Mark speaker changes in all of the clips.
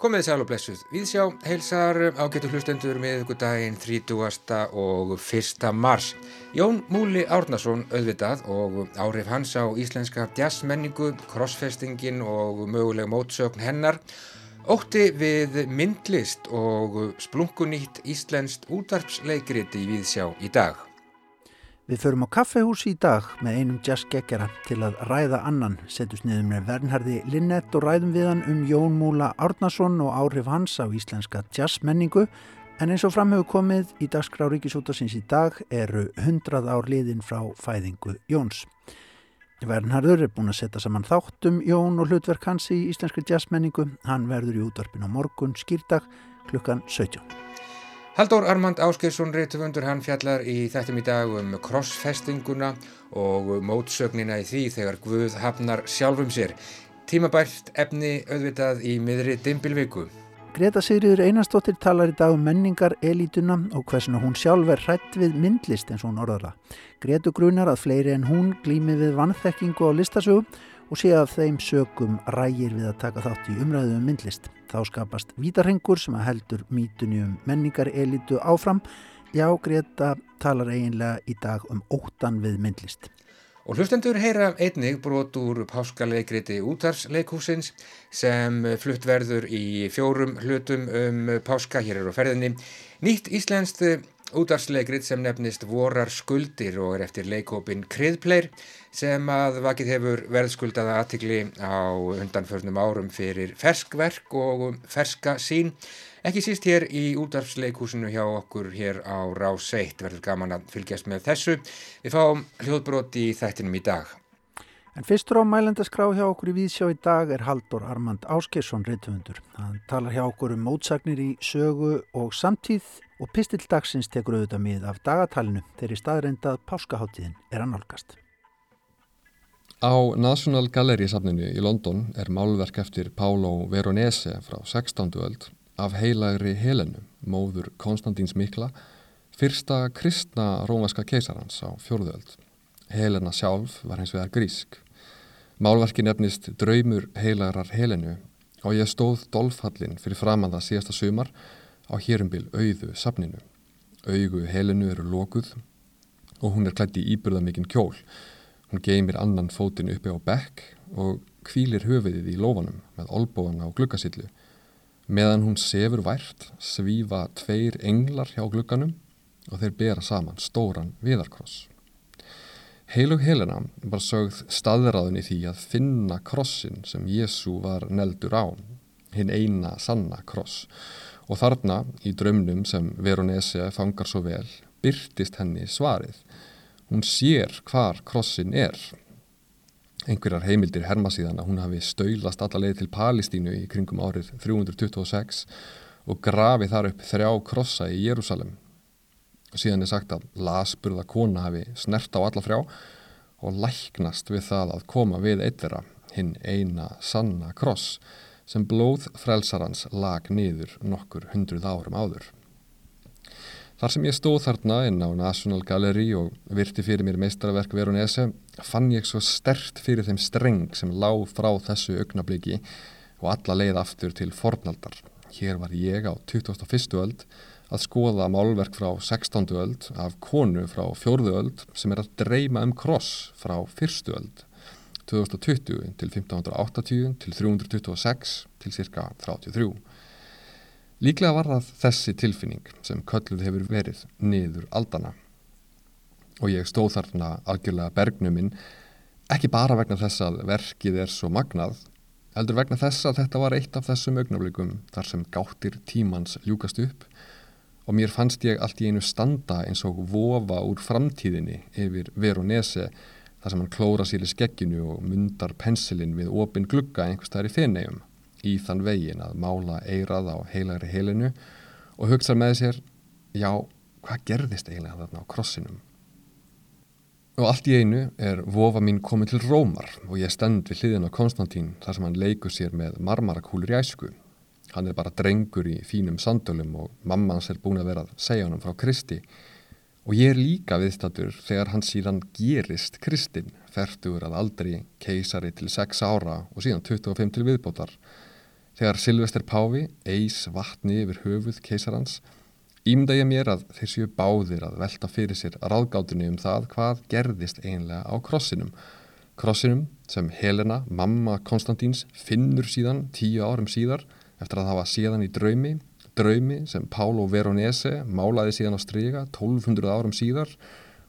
Speaker 1: Komið sæl og blessuð. Viðsjá heilsar ágættu hlustendur með ykkur daginn 30. og 1. mars. Jón Múli Árnason auðvitað og áhrif hans á íslenska jazzmenningu, crossfestingin og möguleg mótsögn hennar ótti við myndlist og splunkunýtt íslenskt útarpsleikriti í Viðsjá í dag.
Speaker 2: Við förum á kaffehús í dag með einum jazzgekkjara til að ræða annan, setjum sniðum með Vernhardi Linnett og ræðum við hann um Jón Múla Árnason og áhrif hans á íslenska jazzmenningu en eins og framhefur komið í dagskrá Ríkisútasins í dag eru 100 ár liðin frá fæðingu Jóns. Vernhardur er búin að setja saman þáttum Jón og hlutverk hans í íslenska jazzmenningu. Hann verður í útvarpin á morgun skýrdag klukkan 17.
Speaker 1: Haldur Armand Áskilsson reytufundur hann fjallar í þettum í dag um crossfestinguna og mótsögnina í því þegar Guð hafnar sjálfum sér. Tímabært efni auðvitað í miðri dimbilviku.
Speaker 2: Greta Sigriður Einarstóttir talar í dag um menningar elítuna og hversuna hún sjálf er hrætt við myndlist eins og hún orðala. Gretu grunar að fleiri en hún glými við vannþekkingu á listasögu og sé að þeim sögum rægir við að taka þátt í umræðu um myndlist. Þá skapast vítarhengur sem að heldur mítunni um menningar elitu áfram. Já, Greta talar eiginlega í dag um óttan við myndlist.
Speaker 1: Og hlustendur heyra einnig brot úr páskaleikriti útarsleikhúsins sem flutt verður í fjórum hlutum um páska. Hér eru ferðinni nýtt íslenskt útarsleikrit sem nefnist Vorar skuldir og er eftir leikópin Kriðpleir sem að vakið hefur verðskuldaða aðtikli á undanförnum árum fyrir ferskverk og ferska sín. Ekki síst hér í útarsleikúsinu hjá okkur hér á Rás 1 verður gaman að fylgjast með þessu. Við fáum hljóðbróti í þættinum í dag.
Speaker 2: En fyrstur á mælendaskrá hjá okkur í Víðsjá í dag er Haldur Armand Áskesson reytufundur. Hann talar hjá okkur um mótsagnir í sögu og samtíð og pistildagsins tekur auðvitað mið af dagatalinu þegar í staðreindað páskaháttíðin er að nálgast.
Speaker 3: Á National Gallery safninu í London er málverk eftir Pálo Veronese frá 16. öld af heilagri Helenu, móður Konstantins Mikla, fyrsta kristna rómaska keisarans á fjórðu öld. Helena sjálf var hins vegar grísk. Málverki nefnist Draumur heilarar Helenu og ég stóð dolfhallin fyrir framann það síðasta sumar á hérumbil auðu safninu. Augu Helenu eru lokuð og hún er klætt í íburðamikinn kjól. Hún geymir annan fótinn uppi á bekk og kvílir höfiðið í lófanum með olbóan á gluggasillu. Meðan hún sefur vært svífa tveir englar hjá glugganum og þeir bera saman stóran viðarkross. Heilug Helena var sögð staðræðun í því að finna krossin sem Jésu var neldur á, hinn eina sanna kross. Og þarna, í drömnum sem Veronese fangar svo vel, byrtist henni svarið. Hún sér hvar krossin er. Einhverjar heimildir herma síðan að hún hafi stöylast alla leið til Palestínu í kringum árið 326 og grafið þar upp þrjá krossa í Jérúsalem síðan er sagt að lasburða kona hafi snert á alla frjá og læknast við það að koma við eitthera hinn eina sanna kross sem blóð frelsarans lag niður nokkur hundruð árum áður. Þar sem ég stóð þarna inn á National Gallery og virti fyrir mér meistarverk Veronese fann ég svo stert fyrir þeim streng sem lág frá þessu augnabliki og alla leið aftur til fornaldar. Hér var ég á 21. öld að skoða málverk frá 16. öld af konu frá 4. öld sem er að dreyma um kross frá 1. öld 2020 til 1580 til 326 til cirka 33. Líklega var það þessi tilfinning sem kölluð hefur verið niður aldana og ég stóð þarna algjörlega bergnuminn ekki bara vegna þess að verkið er svo magnað heldur vegna þess að þetta var eitt af þessum augnablikum þar sem gáttir tímans ljúkast upp og mér fannst ég allt í einu standa eins og vofa úr framtíðinni yfir Veronese þar sem hann klóra sér í skegginu og mundar pensilin við opin glugga einhvers þar í finnegjum í þann vegin að mála eirað á heilagri heilinu og hugsa með sér, já, hvað gerðist eiginlega þarna á krossinum? Og allt í einu er vofa mín komið til Rómar og ég stend við hliðin á Konstantín þar sem hann leikur sér með marmarakúlur í æsku Hann er bara drengur í fínum sandölum og mamma hans er búin að vera að segja hann frá Kristi og ég er líka viðstatur þegar hann síðan gerist Kristin, fertur að aldrei keisari til 6 ára og síðan 25 til viðbótar Þegar Silvester Páfi eis vatni yfir höfuð keisarans, ímda ég mér að þeir séu báðir að velta fyrir sér ráðgátunni um það hvað gerðist einlega á krossinum. Krossinum sem Helena, mamma Konstantíns, finnur síðan tíu árum síðar eftir að það var síðan í draumi, draumi sem Pálo Veronese málaði síðan á stryga 1200 árum síðar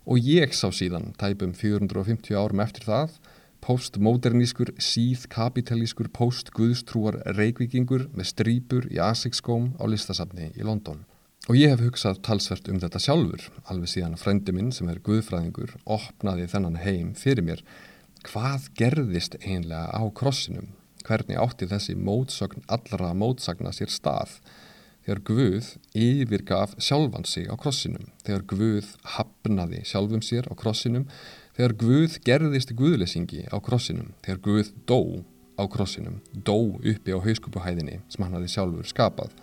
Speaker 3: og ég sá síðan tæpum 450 árum eftir það postmodernískur, síðkapitalískur, postguðstrúar reikvikingur með strýpur í Asics-skóm á listasafni í London. Og ég hef hugsað talsvert um þetta sjálfur, alveg síðan frendi minn sem er guðfræðingur opnaði þennan heim fyrir mér. Hvað gerðist einlega á krossinum? Hvernig átti þessi mótsögn allra mótsagna sér stað? Þegar Guð yfirgaf sjálfan sig á krossinum, þegar Guð hafnaði sjálfum sér á krossinum, þegar Guð gerðist Guðlesingi á krossinum, þegar Guð dó á krossinum, dó uppi á hauskupuhæðinni sem hann hafi sjálfur skapað.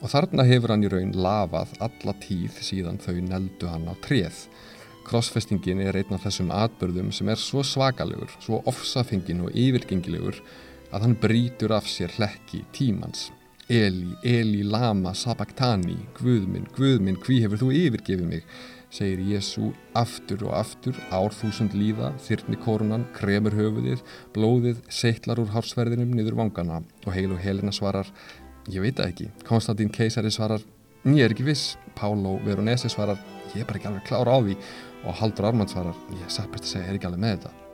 Speaker 3: Og þarna hefur hann í raun lafað alla tíð síðan þau neldu hann á treð. Krossfestingin er einn af þessum atbörðum sem er svo svakalegur, svo ofsafengin og yfirgengilegur að hann brítur af sér hlekki tímans. Eli, Eli, Lama, Sabachthani, Guðminn, Guðminn, hví hefur þú yfirgefið mig? segir Jésu aftur og aftur, árþúsund líða, þyrni korunan, kremur höfuðið, blóðið, seitlar úr hársverðinum niður vangana og heil og helina svarar, ég veit það ekki. Konstantín Keisari svarar, ég er ekki viss. Pálo Veronese svarar, ég er bara ekki alveg klára á því og Haldur Armand svarar, ég er satt best að segja, ég er ekki alveg með þetta.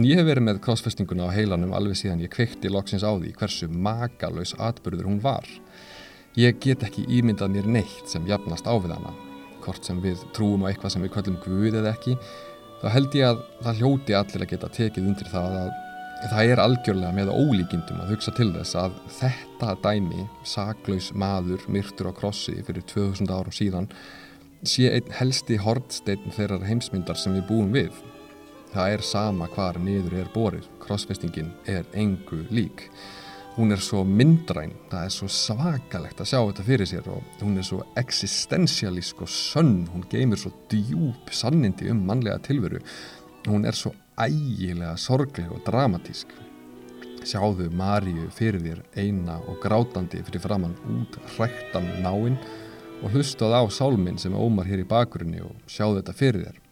Speaker 3: En ég hef verið með krossfestinguna á heilanum alveg síðan ég kveikti loksins á því hversu makalauðs atbyrður hún var. Ég get ekki ímyndað mér neitt sem jafnast á við hana. Hvort sem við trúum á eitthvað sem við kallum Guð eða ekki, þá held ég að það hljóti allir að geta tekið undir það að það er algjörlega með ólíkindum að hugsa til þess að þetta dæmi, saklaus maður, myrtur á krossi fyrir 2000 árum síðan, sé einn helsti hortsteinn þeirrar heimsmyndar sem við búum við. Það er sama hvar niður er borið, krossfestingin er engu lík. Hún er svo myndræn, það er svo svakalegt að sjá þetta fyrir sér og hún er svo existentialísk og sönn, hún geymir svo djúb sannindi um mannlega tilveru. Hún er svo ægilega sorgleg og dramatísk. Sjáðu Maríu fyrir þér eina og grátandi fyrir framann út hrættan náinn og hlustuð á sálminn sem ómar hér í bakgrunni og sjáðu þetta fyrir þér.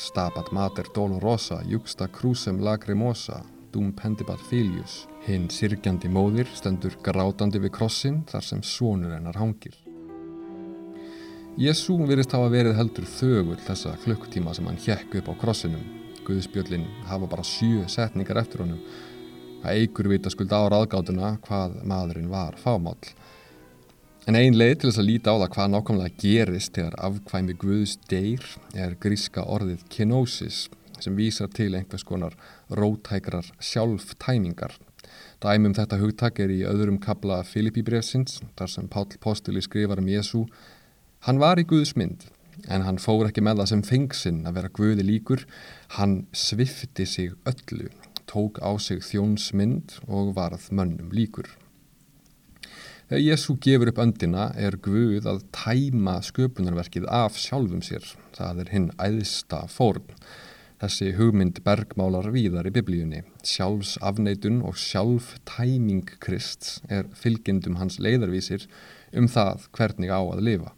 Speaker 3: Stabat mater dolorosa, juxta crucem lacrimosa, dum pendibat filius. Hinn sirkjandi móðir stendur grátandi við krossin þar sem svonur hennar hangir. Jésu virðist hafa verið heldur þögull þessa klukkutíma sem hann hjekk upp á krossinum. Guðspjöllin hafa bara sjö setningar eftir honum. Það eigur vita skuld á ráðgátuna hvað maðurinn var fámál. En ein leið til þess að líta á það hvað nákvæmlega gerist þegar afkvæmi Guðs deyr er gríska orðið kenosis sem vísar til einhvers konar rótækrar sjálftæmingar. Dæmum þetta hugtak er í öðrum kabla Filippibrefsins þar sem Páll Postuli skrifar um Jésu Hann var í Guðs mynd en hann fór ekki með það sem fengsinn að vera Guði líkur. Hann svifti sig öllu, tók á sig þjónsmynd og varð mönnum líkur. Þegar Jésu gefur upp öndina er Guð að tæma sköpunarverkið af sjálfum sér. Það er hinn æðsta fórn. Þessi hugmynd bergmálar víðar í biblíunni. Sjálfs afneitun og sjálf tæming Krist er fylgjendum hans leiðarvísir um það hvernig á að lifa.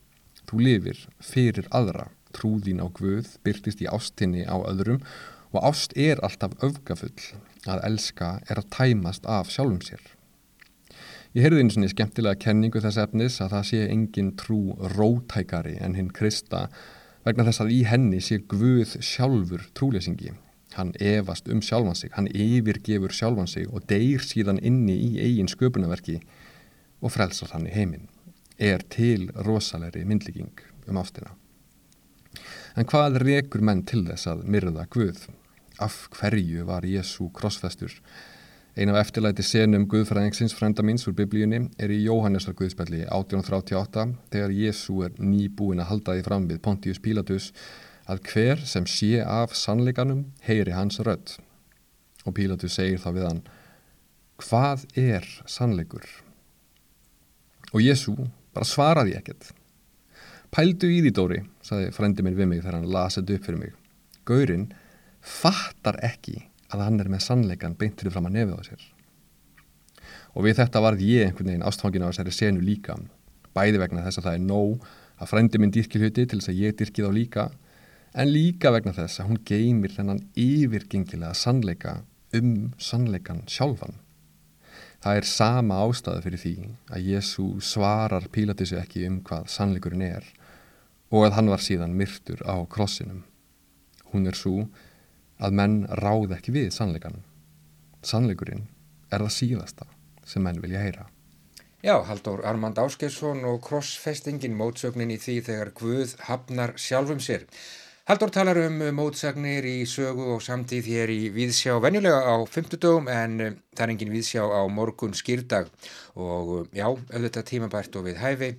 Speaker 3: Þú lifir fyrir aðra, trúðín á Guð, byrtist í ástinni á öðrum og ást er alltaf öfgafull að elska er að tæmast af sjálfum sér. Ég heyrði eins og skemmtilega kenningu þess efnis að það sé engin trú rótækari en hinn Krista vegna þess að í henni sé Guð sjálfur trúlesingi. Hann evast um sjálfan sig, hann yfirgefur sjálfan sig og deyr síðan inni í eigin sköpunarverki og frelsar hann í heiminn. Er til rosalegri myndlíking um ástina. En hvað rekur menn til þess að myrða Guð? Af hverju var Jésu krossfestur? Ein af eftirlæti senum Guðfræðingsins frænda míns úr biblíunni er í Jóhannesar Guðspjalli 1838 þegar Jésu er nýbúin að halda því fram við Pontius Pilatus að hver sem sé af sannleikanum heyri hans rödd. Og Pilatus segir þá við hann, hvað er sannleikur? Og Jésu bara svaraði ekkert. Pældu í því Dóri, saði frændi minn við mig þegar hann lasið upp fyrir mig. Gaurinn fattar ekki að hann er með sannleikan beint fyrir fram að nefið á sér. Og við þetta varð ég einhvern veginn ástfangin á þessari senu líka, bæði vegna þess að það er nóg að frendi minn dyrkir hluti til þess að ég dyrkið á líka, en líka vegna þess að hún geymir þennan yfirgengilega sannleika um sannleikan sjálfan. Það er sama ástæðu fyrir því að Jésu svarar Pílatissu ekki um hvað sannleikurinn er og að hann var síðan myrtur á krossinum. Hún er svo að menn ráð ekki við sannleikan. Sannleikurinn er það síðasta sem menn vilja heyra.
Speaker 1: Já, Haldur Armand Áskesson og krossfestingin mótsögnin í því þegar Guð hafnar sjálfum sér. Haldur talar um mótsagnir í sögu og samtíð hér í Víðsjá venjulega á 50 dögum en eh, það er engin Víðsjá á morgun skýrdag og eh, já, auðvitað tímabært og við hæfi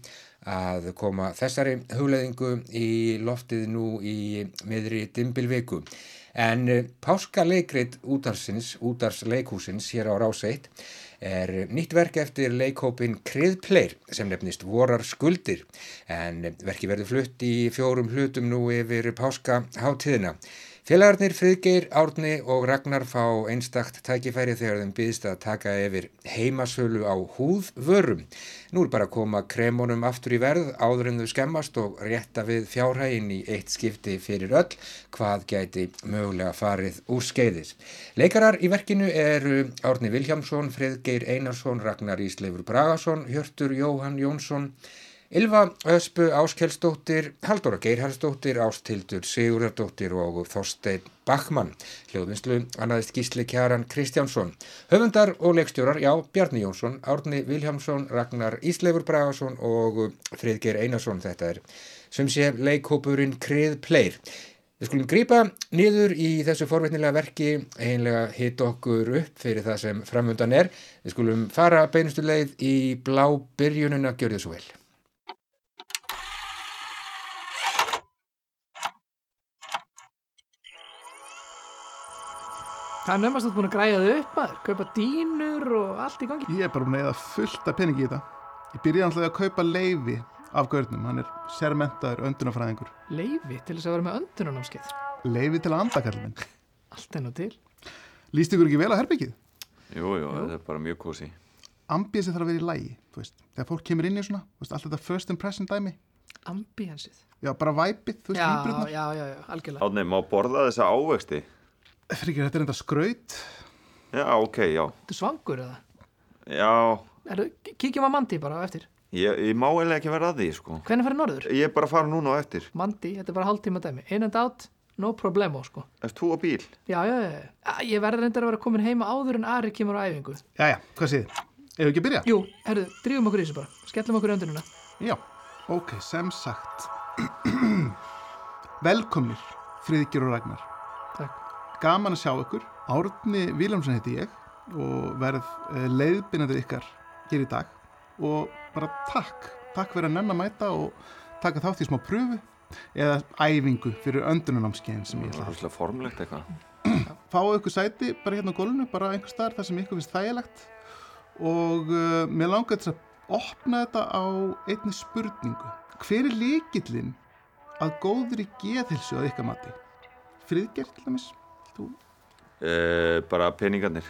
Speaker 1: að koma þessari hugleðingu í loftið nú í miðri dimbilviku. En eh, páskaleikrit útarsins, útarsleikhúsins hér á Ráseitt er nýtt verk eftir leikhópin Kriðpleir sem nefnist Vorar skuldir en verki verður flutt í fjórum hlutum nú yfir páskaháttíðina. Félagarnir Friðgeir, Árni og Ragnar fá einstakt tækifæri þegar þeim byggðist að taka yfir heimasölu á húðvörum. Nú er bara að koma kremunum aftur í verð áður en þau skemmast og rétta við fjárhægin í eitt skipti fyrir öll hvað gæti mögulega farið úr skeiðis. Leikarar í verkinu eru Árni Viljámsson, Friðgeir Einarsson, Ragnar Ísleifur Bragason, Hjörtur Jóhann Jónsson, Ylva Öspu Áskelsdóttir, Haldóra Geirhardsdóttir, Ástildur Sigurðardóttir og Þorstein Bachmann. Hljóðvinslu annaðist Gísli Kjaran Kristjánsson. Höfundar og leikstjórar, já, Bjarni Jónsson, Árni Viljámsson, Ragnar Ísleifur Bragason og Friðgeir Einarsson. Þetta er sem sé leikhópurinn Krið Pleir. Við skulum grýpa niður í þessu forveitnilega verki, einlega hitt okkur upp fyrir það sem framöndan er. Við skulum fara beinustu leið í blá byrjununa, gjör þið svo vel.
Speaker 4: Það er nefnast að búin að græja þau upp maður, kaupa dýnur og allt í gangi.
Speaker 5: Ég er bara búin að eða fullt af peningi í þetta. Ég byrjaði alltaf að kaupa leifi af gaurnum, hann er sérmentaður öndunafræðingur.
Speaker 4: Leifi til þess að vera með öndunanámskeið.
Speaker 5: Leifi til að anda, kallum minn.
Speaker 4: Allt enn og til.
Speaker 5: Lýst ykkur ekki vel á herbyggið?
Speaker 6: Jú, jú, þetta er bara mjög kósi.
Speaker 5: Ambiðsið þarf að vera í lægi, þú veist. Þegar fólk kemur inn í svona, þú veist, allt þetta first impression dæmi.
Speaker 4: Ambiensið.
Speaker 5: Já, bara væpið, þú veist,
Speaker 4: Já,
Speaker 5: výbrutnar.
Speaker 4: já, já, já, algjörlega.
Speaker 6: Átni, má borða þessa ávexti?
Speaker 5: Fyrir þetta er enda skraut.
Speaker 6: Já, ok, já.
Speaker 4: Þú svangur eða?
Speaker 6: Já,
Speaker 4: Erðu, kíkjum að Mandi bara eftir.
Speaker 6: ég, ég má eiginlega ekki vera að því, sko.
Speaker 4: Hvernig fyrir norður?
Speaker 6: Ég er bara að fara núna á eftir.
Speaker 4: Mandi, þetta er bara hálftíma dæmi. In and out, no problemo, sko.
Speaker 6: Erst þú á bíl?
Speaker 4: Já, já, já, já. Ég verður reyndar að vera komin heima áður en Ari kemur á æfingu.
Speaker 5: Jæja, hvað séð? Ef ekki að byrja?
Speaker 4: Jú, herðu, drífum okkur í þessu bara. Skellum okkur í öndununa.
Speaker 5: Já, ok, sem sagt. Velkomnir, Friðgjur og Ragnar. Gaman að sjá ykkur. Árni Viljámsson heiti ég og verð eh, leiðbynandi ykkar hér í dag og bara takk. Takk fyrir að nenn að mæta og taka þátt í smá pröfu eða æfingu fyrir öndununámskeiðin sem ég ætla að hafa.
Speaker 6: Formlegt eitthvað.
Speaker 5: Fáu ykkur sæti bara hérna á gólunu, bara einhver staðar þar sem ykkur finnst þægilegt og uh, mér langar til að opna þetta á einni spurningu. Hver er líkillinn að góðri geðhilsu að ykkar mati? Friðgert til dæmis? Þú?
Speaker 6: Uh, bara peningarnir.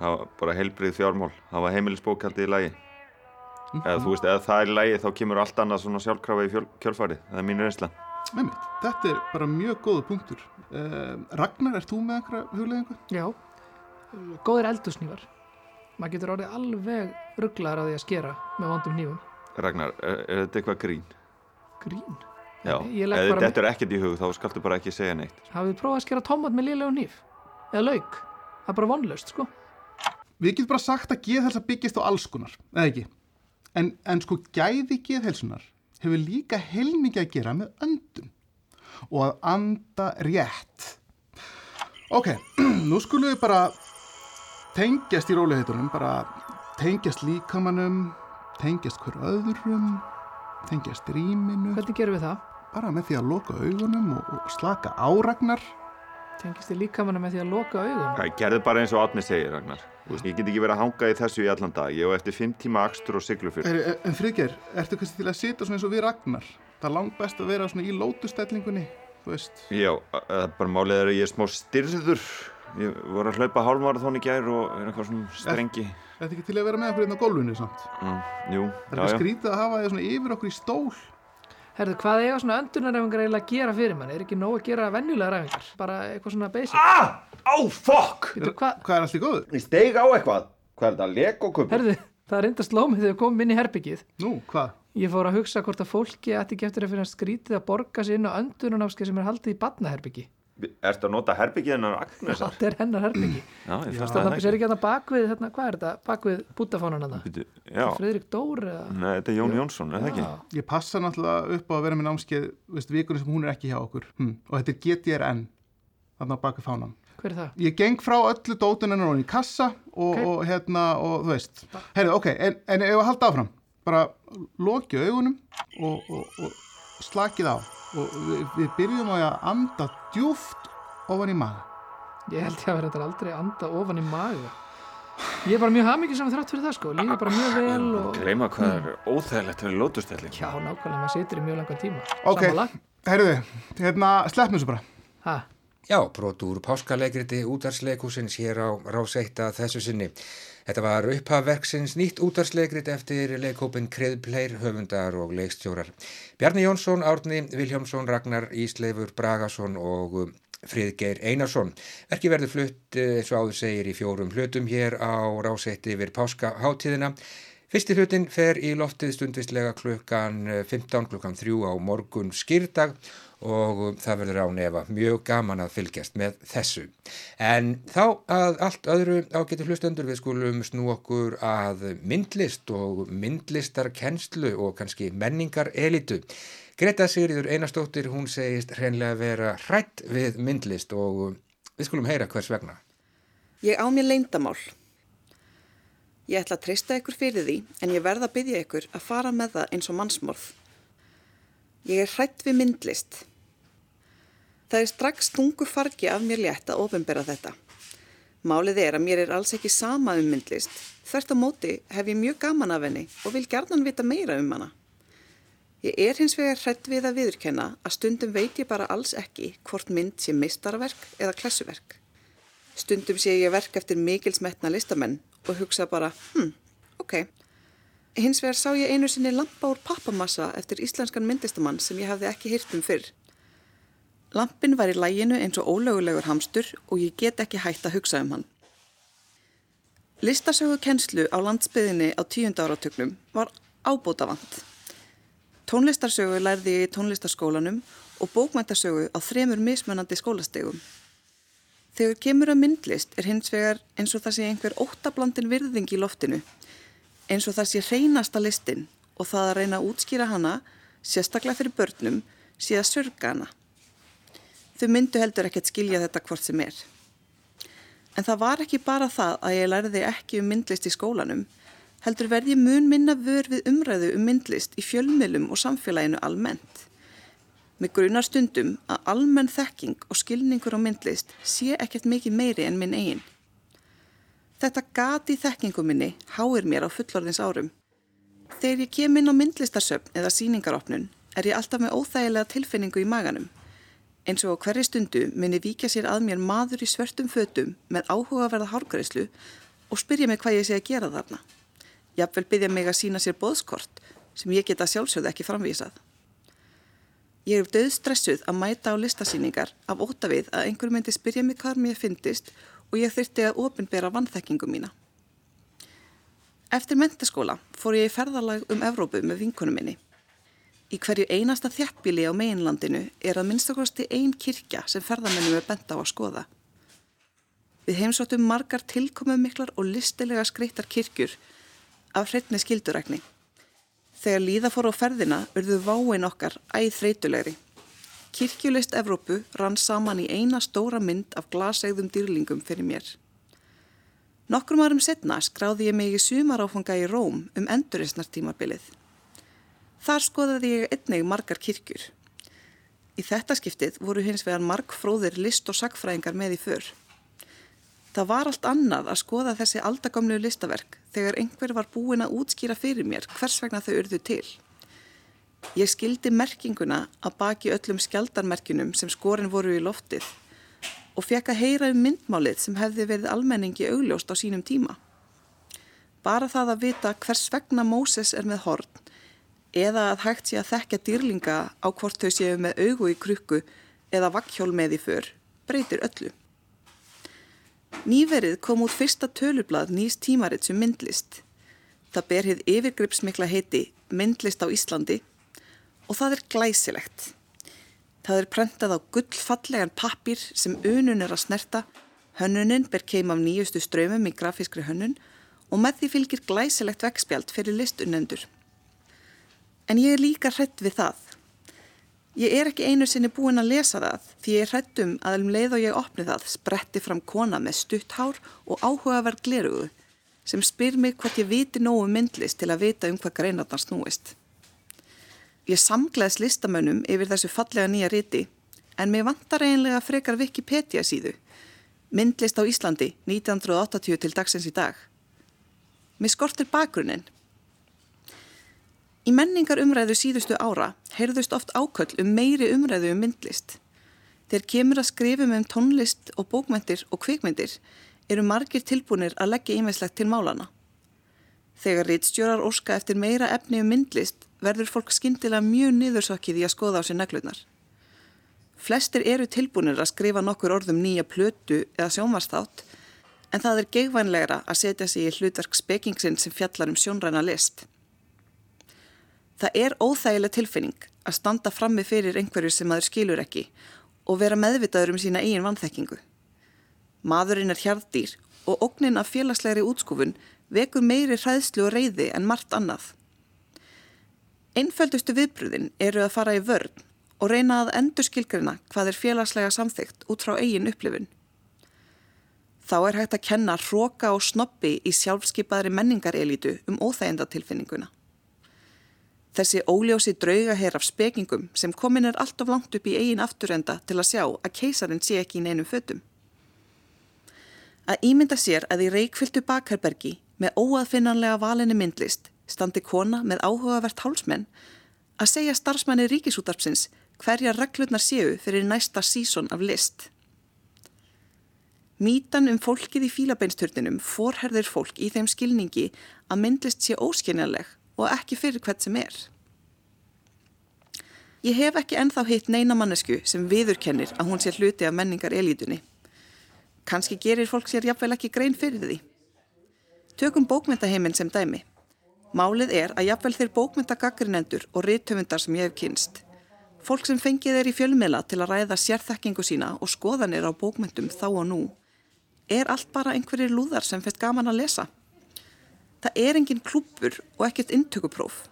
Speaker 6: Það var bara heilbrið fjármál. Það var heimilisbókaldið í lagi. Eða þú veist, eða það er í lagi þá kemur allt annað svona sjálfkrafa í kjölfarið. Það er mínu reynsla.
Speaker 5: Mitt, þetta er bara mjög góða punktur. Uh, Ragnar, ert þú með einhverja hugleðingu?
Speaker 4: Já. Góðir eldusnývar. maður getur orðið alveg rugglaður á því að skera með vondum hnífum
Speaker 6: Ragnar, er, er þetta eitthvað grín?
Speaker 4: grín
Speaker 6: Já, ef
Speaker 4: bara-
Speaker 6: þetta er ekkert í hug þá skaltu bara ekki segja neitt
Speaker 4: hafið prófað að skera tómat með lélegu hníf eða lauk, það er bara vonlaust sko
Speaker 5: Við getum bara sagt að geðhelsa byggist á alls konar, eða ekki? En, en sko gæði geðhelsunar hefur líka heilmikið að gera með öndun og að anda rétt. Ok, nú skulum við bara tengjast í róliheitunum, bara tengjast líkamannum, tengjast hver öðrum, tengjast rýminu,
Speaker 4: hvernig gerum við það?
Speaker 5: Bara með því að loka augunum og, og slaka áragnar.
Speaker 4: tengist þið líkamanna með því að loka augun
Speaker 6: Hvað, gerðu bara eins og Átni segir, Ragnar Þú veist, Ég get ekki verið að hanga í þessu í allan dag Ég hef eftir fimm tíma akstur og siglufyrr
Speaker 5: Er, er- en Friðger, ertu kannski til að sitja svona eins og við Ragnar? Það er langt best að vera svona í lótustellingunni, þú veist.
Speaker 6: Já, það er bara málið er að ég er smá styrður Ég voru að hlaupa hálfmarathón í gær og er eitthvað svona strengi
Speaker 5: Er þetta ekki til að vera með okkur hérna á gólfinu samt?
Speaker 6: mm, Jú,
Speaker 5: Það er
Speaker 6: já, já
Speaker 5: skrítið að hafa þið svona yfir okkur í stól.
Speaker 4: Herðu, hvað eiga svona öndunarræfingar eiginlega að gera fyrir mann? Er ekki nóg að gera venjulega ræfingar? Bara eitthvað svona basic?
Speaker 7: Ah! Á, fokk!
Speaker 4: Veitu, hvað?
Speaker 5: Hvað er allt í góðu?
Speaker 7: Ég steig á eitthvað. Hvað er þetta? Lego-kuppur?
Speaker 4: Herðu, það er enda slómið þegar við komum inn í herbyggið.
Speaker 5: Nú, hvað?
Speaker 4: Ég fór að hugsa hvort að fólki ætti ekki eftir að finna skrítið að borga sig inn á öndunarnámskeið sem er haldið í badnaherbyggi.
Speaker 6: Ertu að nota herbyggið hennar Agnesar?
Speaker 4: Þetta er hennar herbyggi.
Speaker 6: Já, ég fannst
Speaker 4: Það
Speaker 6: það
Speaker 4: er ekki hérna bakvið, hérna, hvað er þetta? Bakvið.
Speaker 6: Bíddu, Já,
Speaker 4: Friðrik Dór eða?
Speaker 6: nei, þetta er Jón Jónsson, er það ekki?
Speaker 4: Já.
Speaker 5: Ég passa náttúrulega upp á að vera með námskeið, veist, vikunni sem hún er ekki hjá okkur. Hm. Og þetta er GTRN, þarna á baki fánan.
Speaker 4: Hver er það?
Speaker 5: Ég geng frá öllu dótunennar og í kassa og,
Speaker 4: Ok.
Speaker 5: og hérna, og þú veist. Herru, ok, en, en ef að halda áfram, bara loki augunum og, og, og slakið á. Og við, við byrjum á að anda djúft ofan í maga.
Speaker 4: Ég held ég að vera þetta aldrei að anda ofan í maga. Ég er bara mjög hamingi saman þrátt fyrir það sko. Líður bara mjög vel og...
Speaker 6: Gleima hvað er óþægilegt fyrir lótustelling
Speaker 4: Já, nákvæmlega, maður situr í mjög langan tíma.
Speaker 5: Ok,
Speaker 4: Sammála?
Speaker 5: herruði, hérna, sleppnum þessu bara.
Speaker 4: Ha,
Speaker 1: Já, brot úr páskalegriti útarsleikúsins hér á Ráseitta þessu sinni. Þetta var upphafverksins nýtt útarsleikrit eftir leikhópin Kreðpleir, höfundar og leikstjórar. Bjarni Jónsson, Árni Viljámsson, Ragnar Ísleifur Bragason og um, Friðgeir Einarsson. Verki verður flutt eh, eins og áður segir í fjórum hlutum hér á Ráseitti yfir páskaháttíðina. Fyrsti hlutin fer í loftið stundvistlega klukkan eh, 15 klukkan 3 á morgun skýrdag og það verður á nefa mjög gaman að fylgjast með þessu. En þá að allt öðru ágættu hlustendur við skulum snú okkur að myndlist og myndlistarkennslu og kannski menningar elitu. Greta Sigriður Einarstóttir, hún segist hreinlega vera hrætt við myndlist og við skulum heyra hvers vegna.
Speaker 8: Ég á mér leyndamál. Ég ætla að treysta ykkur fyrir því en ég verða að byggja ykkur að fara með það eins og mannsmorð. Ég er hrætt við myndlist. Það er strax þungu fargi af mér létt að ofinbera þetta. Málið er að mér er alls ekki sama um myndlist. Þvert á móti hef ég mjög gaman af henni og vil gerðan vita meira um hana. Ég er hins vegar hrætt við að viðurkenna að stundum veit ég bara alls ekki hvort mynd sé meistarverk eða klessuverk. Stundum sé ég verk eftir mikilsmetna listamenn og hugsa bara, hm, ok. Hins vegar sá ég einu sinni lampa úr pappamassa eftir íslenskan myndlistamann sem ég hafði ekki hýrt um fyrr. Lampin var í læginu eins og ólögulegur hamstur og ég get ekki hægt að hugsa um hann. Listasögu kennslu á landsbyðinni á tíunda áratögnum var ábótavant. Tónlistarsögu lærði ég í tónlistarskólanum og bókmæntasögu á þremur mismunandi skólastegum. Þegar kemur að myndlist er hins vegar eins og það sé einhver óttablandin virðing í loftinu, eins og það sé hreinasta listin og það að reyna að útskýra hana, sérstaklega fyrir börnum, sé að sörga hana. Þau myndu heldur ekkert skilja þetta hvort sem er. En það var ekki bara það að ég lærði ekki um myndlist í skólanum, heldur verði ég mun minna vör við umræðu um myndlist í fjölmiðlum og samfélaginu almennt. Með grunar stundum að almenn þekking og skilningur á myndlist sé ekkert mikið meiri en minn eigin. Þetta gati þekkingu minni háir mér á fullorðins árum. Þegar ég kem inn á myndlistarsöfn eða síningaropnun er ég alltaf með óþægilega tilfinningu í maganum. Eins og á hverju stundu minni víkja sér að mér maður í svörtum fötum með áhugaverða hárgreislu og spyrja mig hvað ég sé að gera þarna. Jafnvel byggja mig að sína sér boðskort sem ég geta sjálfsögð ekki framvísað. Ég er döðstressuð að mæta á listasýningar af óta við að einhver myndi spyrja mig hvað mér fyndist og ég þyrti að ofinbera vannþekkingu mína. Eftir mentaskóla fór ég í ferðalag um Evrópu með vinkunum minni. Í hverju einasta þjættbíli á meginlandinu er að minnstakosti ein kirkja sem ferðamennum er bent á að skoða. Við heimsóttum margar tilkomum miklar og listilega skreittar kirkjur af hreitni skildurækni. Þegar líða fór á ferðina urðu váin okkar æð þreytulegri. Kirkjulist Evrópu rann saman í eina stóra mynd af glasegðum dýrlingum fyrir mér. Nokkrum árum setna skráði ég mig í sumaráfanga í Róm um enduristnartímabilið. Þar skoðaði ég einnig margar kirkjur. Í þetta skiptið voru hins vegar markfróðir list og sagfræðingar með í för. Það var allt annað að skoða þessi aldagamlu listaverk þegar einhver var búin að útskýra fyrir mér hvers vegna þau urðu til. Ég skildi merkinguna að baki öllum skjaldarmerkinum sem skorin voru í loftið og fekk að heyra um myndmálið sem hefði verið almenningi augljóst á sínum tíma. Bara það að vita hvers vegna Móses er með horn eða að hægt sé að þekkja dýrlinga á hvort þau séu með augu í krukku eða vakkjól með í för, breytir öllu. Nýverið kom út fyrsta tölublað nýs tímaritt sem myndlist. Það ber hér yfirgripsmikla heiti Myndlist á Íslandi og það er glæsilegt. Það er prentað á gullfallegan pappir sem unun er að snerta, hönnunin ber keim af nýjustu ströymum í grafískri hönnun og með því fylgir glæsilegt vegspjald fyrir listunendur. En ég er líka hrætt við það. Ég er ekki einu sinni búin að lesa það því ég er hrættum að um leið og ég opni það spretti fram kona með stutt hár og áhugaverð glerugu sem spyr mig hvort ég viti nógu myndlist til að vita um hvað greinarnar snúist. Ég samgleðs listamönnum yfir þessu fallega nýja riti en mér vantar einlega frekar Wikipedia síðu myndlist á Íslandi 1980 til dagsins í dag. Mér skortir bakgrunin Í menningar umræðu síðustu ára heyrðust oft áköll um meiri umræðu um myndlist. Þegar kemur að skrifum um tónlist og bókmyndir og kvikmyndir eru margir tilbúinir að leggja ímestlegt til málana. Þegar rittstjórar óska eftir meira efni um myndlist verður fólk skindilega mjög niðursokkið í að skoða á sér neglutnar. Flestir eru tilbúinir að skrifa nokkur orðum nýja plötu eða sjónvarsþátt en það er geigvænlegra að setja sig í hlutverk spekingsinn sem fjallar um sjónræna list. Það er óþægileg tilfinning að standa frammi fyrir einhverju sem maður skilur ekki og vera meðvitaður um sína eigin vanþekkingu. Maðurinn er hjarðdýr og ógnin af félagslegri útskúfun vekur meiri hræðslu og reyði en margt annað. Einföldustu viðbröðin eru að fara í vörn og reyna að endur skilgrina hvað er félagslega samþygt út frá eigin upplifun. Þá er hægt að kenna hróka og snoppi í sjálfskeipaðri menningarelítu um óþægendatilfinninguna. Þessi óljósi drauga hér af spekingum sem komin er allt of langt upp í eigin afturenda til að sjá að keisarinn sé ekki í neinum fötum. Að ímynda sér að í reikfyltu bakherbergi með óaðfinnanlega valinni myndlist standi kona með áhugavert hálsmenn að segja starfsmanni ríkisútarpsins hverja reglurnar séu fyrir næsta síson af list. Mítan um fólkið í fílabeinsturninum forherðir fólk í þeim skilningi að myndlist sé óskynjanleg og ekki fyrir hvert sem er. Ég hef ekki enþá hitt neina mannesku sem viðurkennir að hún sé hluti af menningar elítunni. Kanski gerir fólk sér jafnvel ekki grein fyrir því. Tökum bókmyndaheiminn sem dæmi. Málið er að jafnvel þeir bókmyndagaggrinendur og rithöfundar sem ég hef kynst. Fólk sem fengið er í fjölmiðla til að ræða sérþekkingu sína og skoðanir á bókmyndum þá og nú er allt bara einhverjir lúðar sem fest gaman að lesa. Það er engin klúpur og ekkert intökupróf.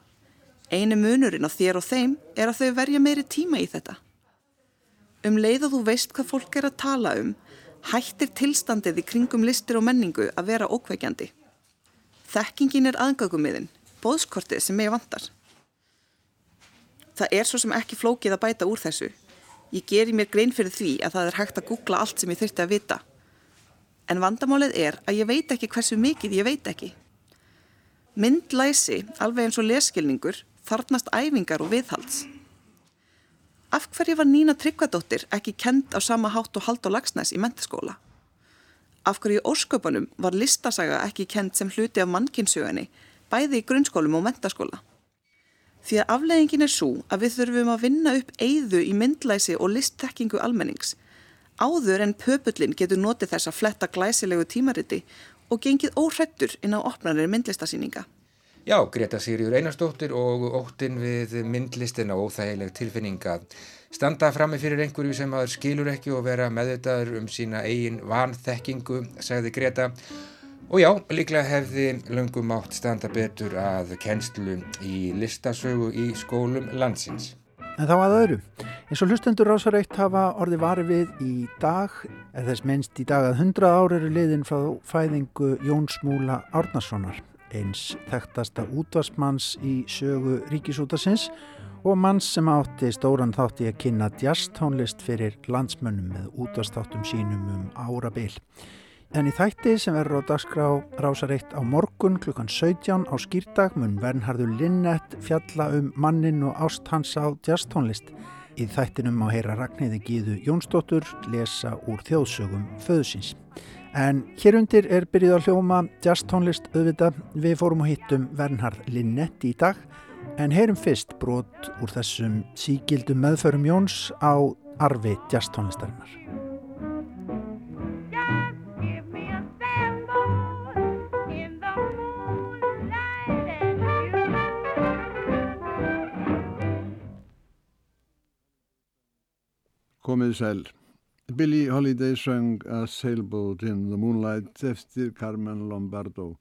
Speaker 8: Einu munurinn á þér og þeim er að þau verja meiri tíma í þetta. Um leið og þú veist hvað fólk er að tala um, hættir tilstandið í kringum listir og menningu að vera ókveikjandi. Þekkingin er aðgögumiðin, bóðskortið sem ég vantar. Það er svo sem ekki flókið að bæta úr þessu. Ég ger í mér grein fyrir því að það er hægt að googla allt sem ég þurfti að vita. En vandamálið er að ég veit ekki hversu mikið ég veit ekki. Myndlæsi, alveg eins og leskilningur, þarnast æfingar og viðhalds. Af hverju var Nína Tryggvadóttir ekki kend á sama hátt og hald og lagsnæs í mentaskóla? Af hverju ósköpunum var listasaga ekki kend sem hluti af mannkinsögunni, bæði í grunnskólum og mentaskóla? Því að afleggingin er svo að við þurfum að vinna upp eigðu í myndlæsi og listtekkingu almennings, áður en pöpullin getur notið þess að fletta glæsilegu tímariti og gengið óhrættur inn á opnarnir myndlistasýninga.
Speaker 1: Já, Greta Sigriður Einarstóttir og óttin við myndlistin á óþægileg tilfinninga. Standa frammi fyrir einhverju sem aður skilur ekki og vera meðvitaður um sína eigin vanþekkingu, sagði Greta. Og já, líklega hefði löngum átt standa betur að kennslu í listasögu í skólum landsins.
Speaker 2: En þá að öðru. Eins og hlustendur rásareitt hafa orði vari við í dag, eða þess minnst í dag að 100 ára eru liðin frá fæðingu Jóns Múla Árnarssonar, eins þekktasta útvarsmanns í sögu ríkisútasins og manns sem átti stóran þátti að kynna jazztónlist fyrir landsmönnum með útvarstáttum sínum um ára byl. En í þætti sem verður á dagskrá rásareitt á morgun klukkan 17 á skýrdag mun Vernhardur Linnett fjalla um mannin og ást hans á jazztónlist. Í þættinum á heyra Ragnhildi Gíðu Jónsdóttur lesa úr þjóðsögum föðusins. En hér undir er byrjuð að hljóma jazztónlist auðvita. Við fórum og hittum Vernhard Linnett í dag en heyrum fyrst brot úr þessum síkildum meðförum Jóns á arfi jazztónlistarinnar.
Speaker 9: Komið sæl. Billie Holiday söng A Sailboat in the Moonlight eftir Carmen Lombardo.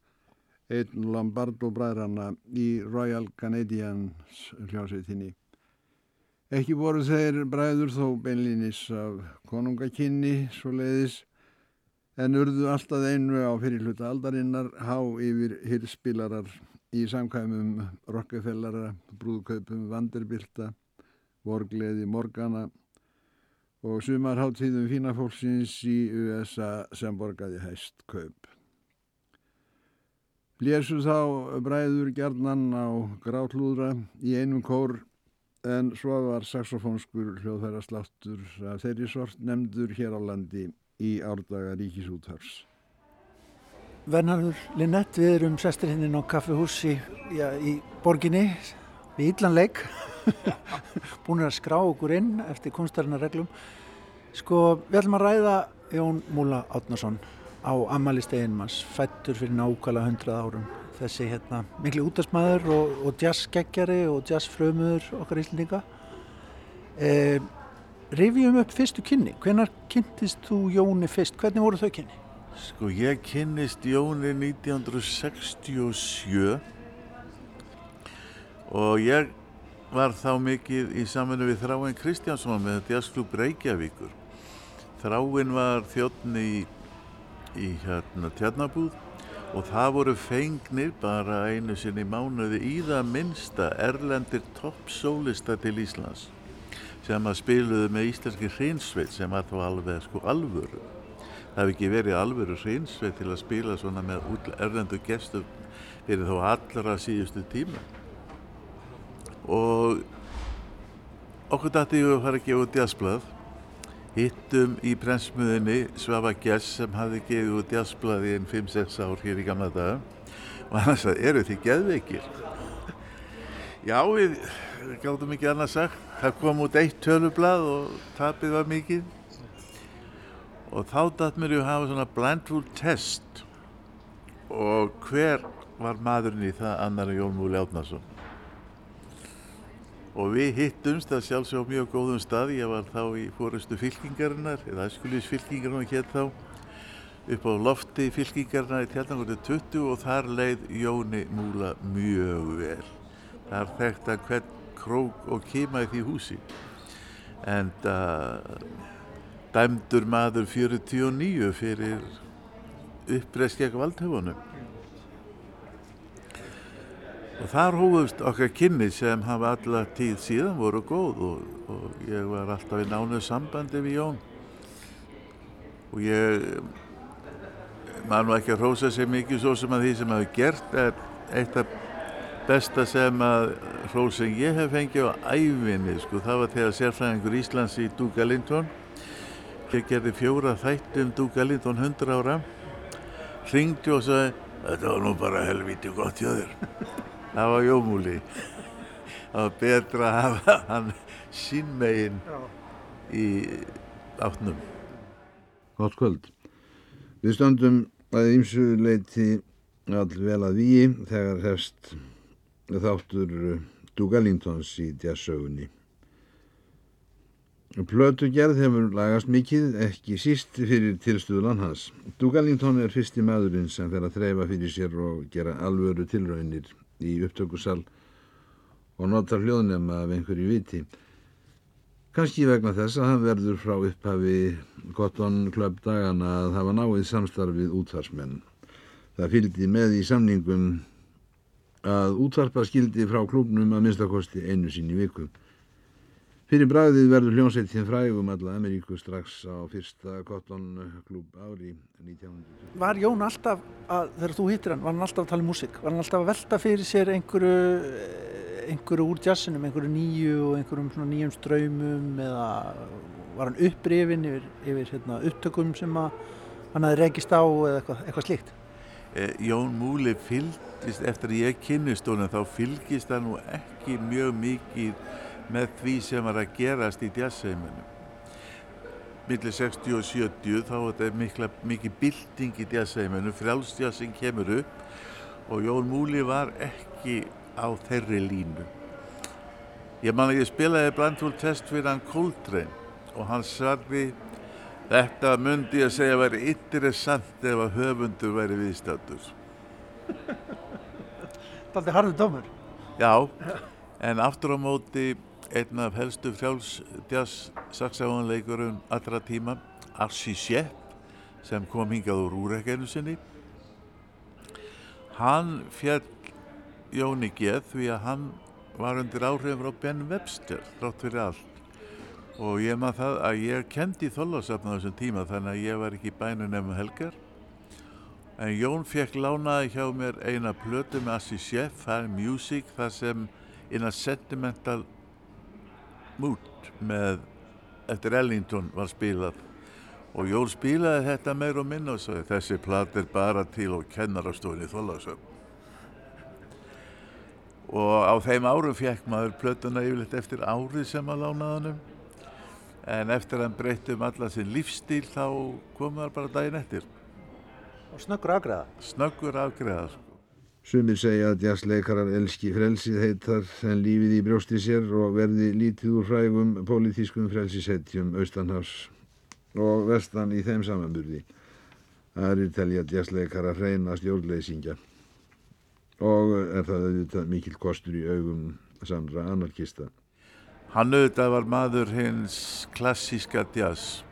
Speaker 9: Einn Lombardo bræðrana í Royal Canadians hljómsveitinni. Ekki voru þeir bræður þó beinlinis af konungakynni svo leiðis en urðu alltaf einu á fyrirluta aldarinnar há yfir hirspilarar í samkvæmum Rockefellara, brúðkaupum Vanderbilta, Vorgleði Morgana og sumar háttíðum fína fólksins í USA sem borgaði hæst kaup. Lésu þá bræður gerðnan á grátlúðra í einum kór en svo var saxofónskur hljóðfæra sláttur af þeirri sort nefndur hér á landi í árdaga ríkisúthars.
Speaker 2: Vernhardur Linnett, við erum sestir hinn á kaffehúsi í borginni við Ídlanleik búin að skrá okkur inn eftir kunstarinnar reglum sko við ætlum að ræða Jón Múla Átnason á Amalistegin manns fættur fyrir nákvæmlega hundrað árum. Þessi hérna miklu útastmaður og, jazzgeggjari og jazzfrömuður okkar íslendinga. E, Rivjum upp fyrstu kynni. Hvenar kynntist þú Jóni fyrst? Hvernig voru þau kynni?
Speaker 10: Sko ég kynnist Jóni 1967 og ég var þá mikið í samfunnu við Þráin Kristjánsson með Jazzklub Reykjavíkur. Þráin var þjóttni í, í hérna tjarnabúð og það voru fengnir bara einu sinni mánuði í það minnsta erlendir toppsólista til Íslands sem að spiluðu með íslenski hreinsveit sem var þá alveg sko alvöru. Það hefði ekki verið alvöru hreinsveit til að spila svona með erlendu gestur fyrir þá allra síðustu tíma og okkur dætti ég að fara að gefa út jazzblad hittum í prensmiðinni Svafa Gjess sem hafði gefið út jazzblad í enn 5-6 ár hér í gamla daga. Og hann sagði, eru þið geðveikir? Já, við gáttum ekki annað sagt. Það kom út eitt tölublad og tapið var mikið. Og þá dætt mér ég að hafa svona blindfold test. Og hver var maðurinn í það annar en Jón Múli Átnarsson og við hittumst að sjálfsög á mjög góðum stað. Ég var þá í fórustu fylkingarinnar eða æskulís fylkingarinnar hér þá upp á lofti fylkingarinnar í tjarnangurðu 20 og þar leið Jóni Múla mjög vel. Þar þekkt að hvern krók og kema í því húsi. En dæmdur maður 49 fyrir uppreskjæk valdhöfunum. og þar hófust okkar kynni sem hafa alla tíð síðan voru góð og, og ég var alltaf í nánu sambandi við Jón. Og ég maður nú ekki að hrósa sér mikið svo sem að því sem hafi gert er eitt af besta sem að hrósing ég hef fengið á æfinni sko það var þegar sérfræðingur Íslands í Duke Ellington ég gerði fjóra þætti um Duke Ellington 100 ára ringdi og sagði þetta var nú bara helviti gott hjá þér það var Jómúli það var betra að hafa hann sín megin í átnum
Speaker 9: Gótt kvöld Við stöndum að ymsu leiti all vel að víi þegar hefst þáttur Dugalingtons í jazzsögunni. Plötugerð hefur lagast mikið, ekki síst fyrir tilstuðlan hans. Dugalington er fyrsti maðurinn sem fer að þreyfa fyrir sér og gera alvöru tilraunir í upptökusal og nota hljóðnema af einhverju viti. Kanski vegna þess að hann verður frá upphafi Cotton Club dagana að hafa náið samstarfið útvarsmenn. Það fylgdi með í samningum að útvarpa skildi frá klúbnum að minnstakosti einu sín í viku. Fyrir bræðið verður hljómsveitin frægum alla Ameríku strax á fyrsta Cotton Club ári 1900.
Speaker 2: Var Jón alltaf, að, þegar þú hittir hann, var hann alltaf að tala um músík? Var hann alltaf að velta fyrir sér einhverju, einhverju úr jazzinum, einhverju nýju og einhverjum svona nýjum ströymum eða var hann upprifin yfir, yfir hérna, upptökum sem að hann hafi rekist á eða eitthvað, eitthvað slíkt?
Speaker 10: Eh, Jón Múli fylgist, eftir að ég kynnist honum, þá fylgist það nú ekki mjög mikið með því sem var að gerast í jazzheimunum. Millir 60 og 70 þá er þetta mikla, mikið bilding í jazzheimunum, frjálsjazzin kemur upp og Jón Múli var ekki á þeirri línu. Ég man að ég spilaði Brandful Test fyrir hann Coltrane og hann sagði þetta myndi ég að segja að væri interessant ef að höfundur væri viðstættur.
Speaker 2: Það er harður dómur.
Speaker 10: Já, en aftur á móti einn af helstu frjáls saxafónleikurum allra tíma, Arsi Shepp, sem kom hingað úr úrækjanu sinni. Hann fjall Jóni Geð því að hann var undir áhrifin frá Ben Webster, rátt fyrir allt. Og ég maður það að ég kendi þóllásafn á þessum tíma þannig að ég var ekki bænu nefnum helgar. En Jón fekk lánaði hjá mér eina plötu með Assi Sheff, Fine Music, þar sem in a sentimental mood með eftir Ellington var spilað og Jón spilaði þetta meir og minna og sagði þessi plat er bara til og kennarastofinni þóllásöfn og á þeim árum fekk maður plötuna yfirleitt eftir árið sem að lánaði hannum en eftir að hann breytti um alla sinn lífstíl þá kom það bara daginn eftir
Speaker 2: Og snöggur afgreða.
Speaker 10: snöggur afgreða sko.
Speaker 9: Sumir segja að jazzleikarar elski frelsið heitar en lífið í brjósti sér og verði lítið úr frægum pólitískum frelsishetjum austanhafs og vestan í þeim samanburði. Aðrir telja jazzleikarar hreina stjórnleysingja og er það auðvitað mikill kostur í augum Sandra anarkista.
Speaker 10: Hann auðvitað var maður hins klassíska jazz.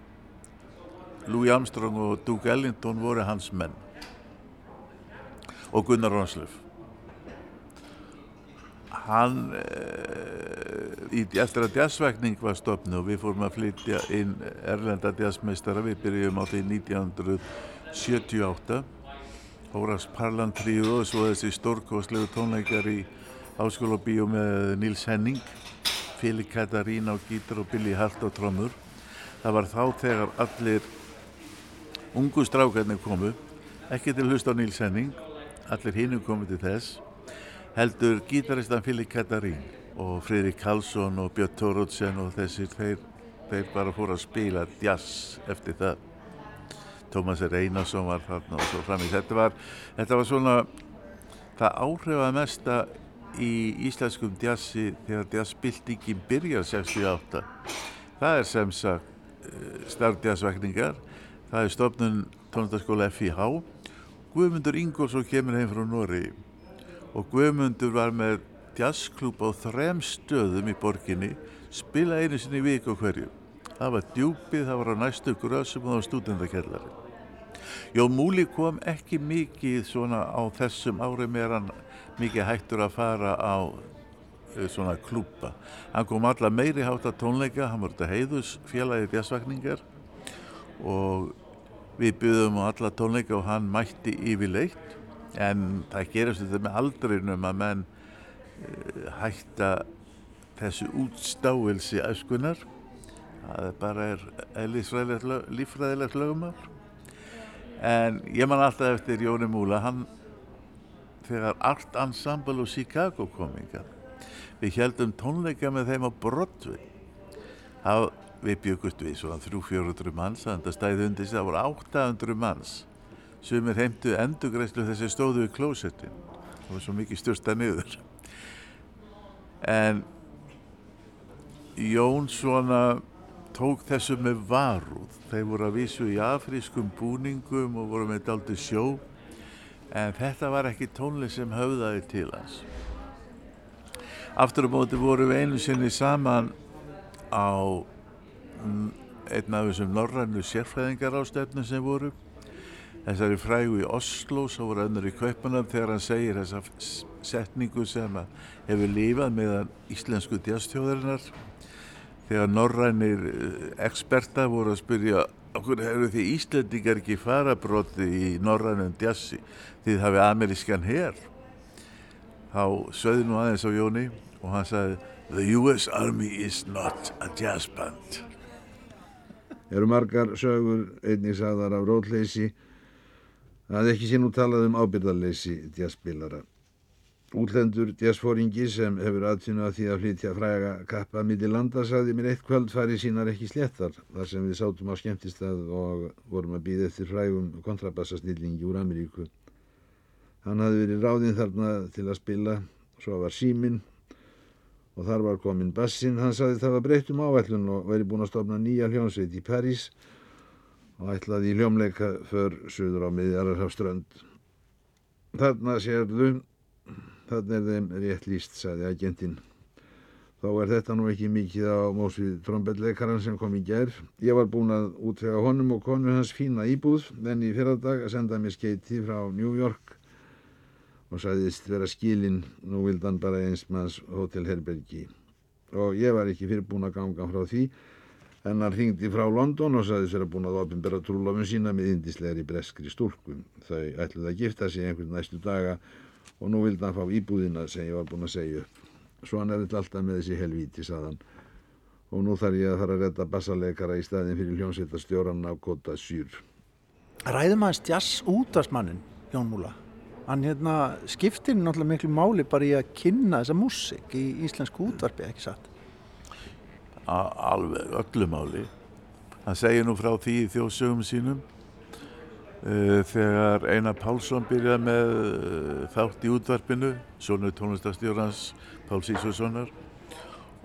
Speaker 10: Louis Armstrong og Duke Ellington voru hans menn. Og Gunnar Ronslöf. Hann, e, í, eftir að jazzvækning var stopnu og við fórum að flytja inn erlenda jazzmeistara, við byrjum á því 1978. Horace Parlan tríu og svo þessi stórkoslegu tónleikar í Háskóla bíó með Nils Henning, Fili Katarín á gítar og Billy Hart á trommur. Það var þá þegar allir ungu strákarnir komu, ekki til hlust á Nils Henning, allir hinnum komu til þess, heldur gítaristan Fili Katarín og Fridrik Karlsson og Björn Tórótsen og þessir, þeir, þeir bara fóru að spila jazz eftir það. Tómas Einarsson var þarna og svo framins. Þetta var, þetta var svona það áhrifamesta í íslenskum jazzi þegar jazzbildingin byrjar 68. Það er sem sagt starfjazzvækningar, það er stofnun tónlistaskóla FIH. Guðmundur Ingólfsson kemur heim frá Nóri og Guðmundur var með jazzklúb á þrem stöðum í borginni, spila einu sinni í viku hverju. Það var djúpið, það var á næstu grössum og það var stúdendakellari. Jón Múli kom ekki mikið svona á þessum árum er hann mikið hættur að fara á uh, svona klúpa. Hann kom alla meiri hátta tónleika, hann var þetta heiðus félagið jazzvakningar og við byggðum á alla tónleika og hann mætti yfirleitt en það gerist þetta með aldrinum að menn uh, hætta þessu útstáilsi öskunar. Það bara er lífræðilegt lögumar. En ég man alltaf eftir Jóni Múla, hann, þegar Art Ensemble og Chicago kominga, við heldum tónleika með þeim á Broadway. Það, við byggust við svona 300-400 manns, þannig að stæði undir sig, það voru 800 manns. Sumir heimtu endugreislu þessi stóðu í klósettin það var svo mikið stjórsta niður. En Jón svona tók þessu með varúð. Þeir voru að vísu í afrískum búningum og voru með daldi sjó en þetta var ekki tónlist sem höfðaði til hans. Aftur á móti voru við einu sinni saman á einn af þessum norrannu sérfræðingar ástefnu sem voru. Þessari frægu í Oslo svo voru önnur í Kaupanöfn þegar hann segir þessa setningu sem hefur lífað meðan íslensku djastjóðarinnar þegar norrænir eksperta voru að spyrja okkur eru því Íslandingar ekki farabróti í norrænum djassi? Því það hefði amerískan hér þá söði nú aðeins á Jóni og hann sagði The US Army is not a jazz band
Speaker 9: Eru margar sögur einnig sagðar af rótleysi að ekki sé nú talað um ábyrðarleysi jazzspilara. Útlendur jazzfóringi sem hefur aðtýnu að því að flytja fræga kappa millir landa sagði mér eitt kvöld fari sínar ekki sléttar þar sem við sátum á skemmtistað og vorum að býða eftir frægum kontrabassasnillingi úr Ameríku. Hann hafði verið ráðinn þarna til að spila, svo var síminn og þar var komin bassin. Hann sagði það var breytt um áætlun og væri búin að stofna nýja hljónsveit í París og ætlaði í hljómleika för suður á miðjararhafströnd. Þarna sérðu, þarna er þeim rétt líst, sagði agentinn. Þó er þetta nú ekki mikið á mósvið trombetleikaran sem kom í gerð. Ég var búin að útvega honum og konu hans fína íbúð, en í fyrradag að senda mér skeiti frá New York og sagðist vera skilinn, nú vildan bara eins manns hótelherbergi. Og ég var ekki fyrirbúin að ganga frá því, en hann ringdi frá London og sagðist vera búin að ofinbera trúlofun sína með indislegri breskri stúlkum. Þau ætluði að gifta sig einhvern næstu daga og nú vildi hann fá íbúðina sem ég var búin að segja upp. Svona er þetta alltaf með þessi helvíti, saðan. Og nú þarf ég að fara að redda bassaleikara í staðin fyrir hljómsveitarstjóran af Kota Sýr.
Speaker 2: Ræðum aðeins jazz útvarsmannin, Jón Múla. Hann hérna skiptir náttúrulega miklu máli bara í að kynna þessa músik í íslensku útvarpi, ekki satt?
Speaker 10: alveg öllu máli hann segir nú frá því í þjóðsögum sínum uh, þegar Einar Pálsson byrjaði með uh, þátt í útvarpinu sonu tónlistastjórnans Páls Ísvarssonar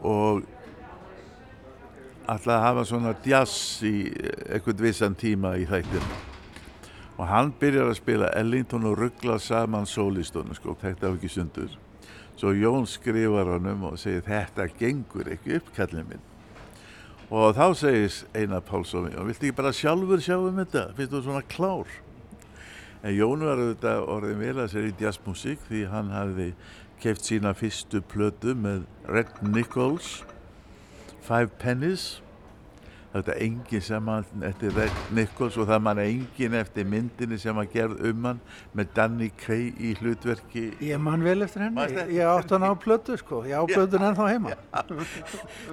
Speaker 10: og alltaf hafa svona jazz í einhvern vissan tíma í þættinu og hann byrjar að spila Ellington og ruggla saman sólistónu sko, þetta var ekki sundur. Svo Jón skrifar honum og segir þetta gengur ekki upp kallin minn. Og þá segis Einar Pálsson og viltu ekki bara sjálfur sjá um þetta? Finnst þú svona klár? En Jón var auðvitað orðin vel að sér í jazzmusík því hann hafði keft sína fyrstu plötu með Red Nichols Five Pennies þetta er engin sem hann eftir Red Nichols og það mann engin eftir myndinni sem hann gerð um hann með Danny Kaye í hlutverki.
Speaker 2: Ég man vel eftir henni, ég, ég átti hann á plötu sko, ég á plötun ennþá heima.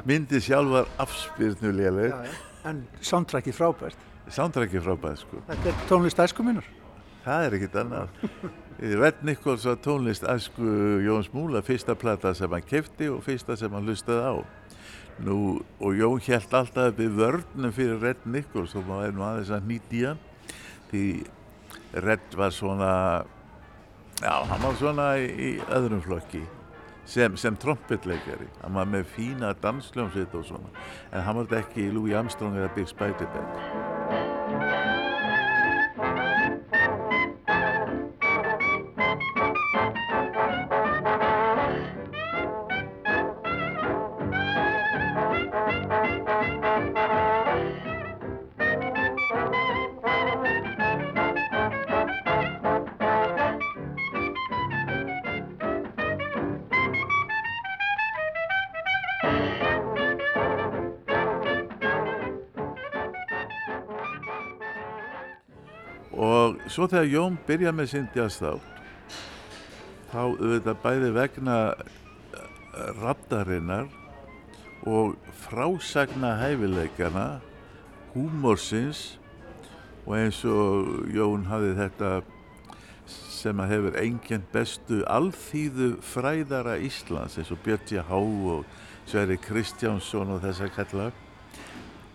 Speaker 10: Myndi sjálf var
Speaker 2: já. En soundtracki frábært.
Speaker 10: Sándrækki frábæð sko.
Speaker 2: Þetta er tónlist æsku mínur
Speaker 10: það er ekkit annað. Red Nichols var tónlist æsku Jóns Múla fyrsta plata sem hann kefti og fyrsta sem hann lustaði á Nú, og Jón held alltaf upp í vörnum fyrir Red Nichols og maður er nú aðeins að nýti hann því Red var svona já, hann var svona í, í öðrum flokki sem, sem trompetleikari. Hann var með fína dansljómsveit og svona en hann var ekki Louis Armstrong eða Big Spider Band svo þegar Jón byrja með sinn jazzþátt þá auðvitað bæði vegna raddarinnar og frásagna hæfileikana húmorsins og eins og Jón hafði þetta sem að hefur enginn bestu alþýðu fræðara Íslands eins og Björn J. Há og Sverri Kristjánsson og þess að kalla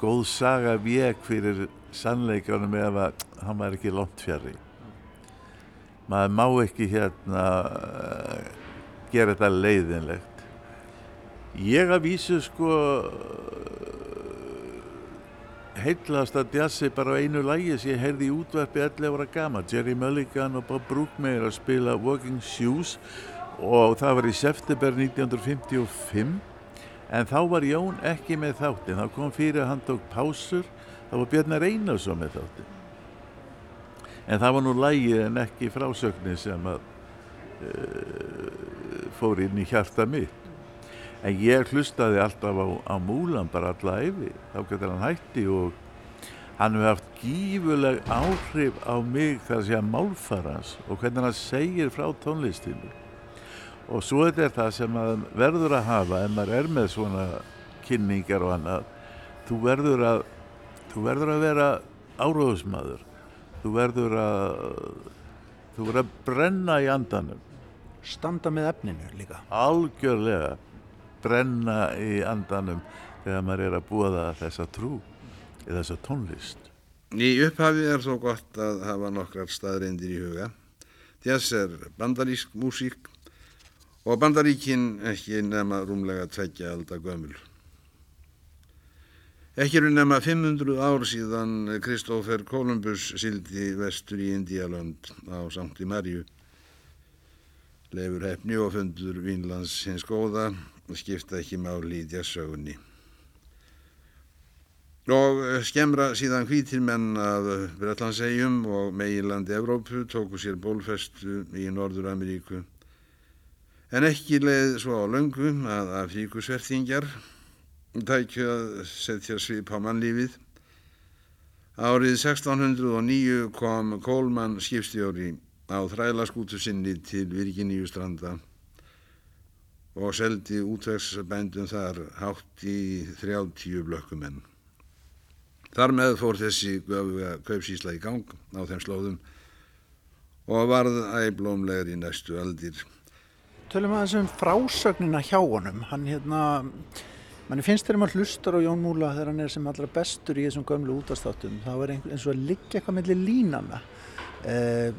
Speaker 10: góð saga vek fyrir sannleikanum ef að hann var ekki langt fjari maður má ekki hérna uh, gera þetta leiðinlegt. Ég að vísu sko heillast að jazzi bara á einu lægi sem ég heyrði í útverfi 11 ára gama Jerry Mulligan og Bob Brookmeyer að spila Walking Shoes og það var í september 1955 en þá var Jón ekki með þáttin þá kom fyrir að hann tók pásur. Þá var Björnar Einarsson með þáttin en það var nú lægið en ekki frásögnin sem að uh, fór inn í hjarta mitt. En ég hlustaði alltaf á, á múlan bara alla yfir þá getur hann hætti og hann hefur haft gífuleg áhrif á mig þar að segja málfarans og hvernig hann segir frá tónlistinu og svo þetta er það sem að verður að hafa ef maður er með svona kynningar og annað þú verður að þú verður að vera áróðusmaður þú verður að þú verður að brenna í andanum
Speaker 2: standa með efninu líka
Speaker 10: algjörlega brenna í andanum þegar maður er að búa þessa trú eða þessa tónlist.
Speaker 9: Í upphafi er þó gott að hafa nokkrar staðreindir í huga. Þess er bandarísk músík og bandaríkin ekki nema rúmlega tveggja alda gömul. Ekki eru nema 500 ár síðan Kristófer Kolumbus sildi vestur í Indialönd á Sankti Marju. Leifur hefni og fundur Vínlands hins góða skipta ekki máli í djassögunni. Og skemra síðan hvítir menn af Breitlandsegjum og meginlandi Evrópu tóku sér bólfestu í Norður Ameríku. En ekki leið svo á löngu að Afríkusverþingjar tækju að setja svip á mannlífið. Árið 1609 kom Kólmann skipstjóri á þrælaskútu sinni til Virginíu stranda og seldi útvegsbændum þar hátt í 30 blökkumenn. Þar með fór þessi kaupsísla í gang á þeim slóðum og varð æblómlegur í næstu aldir.
Speaker 2: Tölum að þessum frásögnina hjá honum, hann hérna, manni finnst þegar maður hlustar á Jón Múla þegar hann er sem allra bestur í þessum gömlu útastáttum, þá er eins og að liggja eitthvað mellir línana. Eh,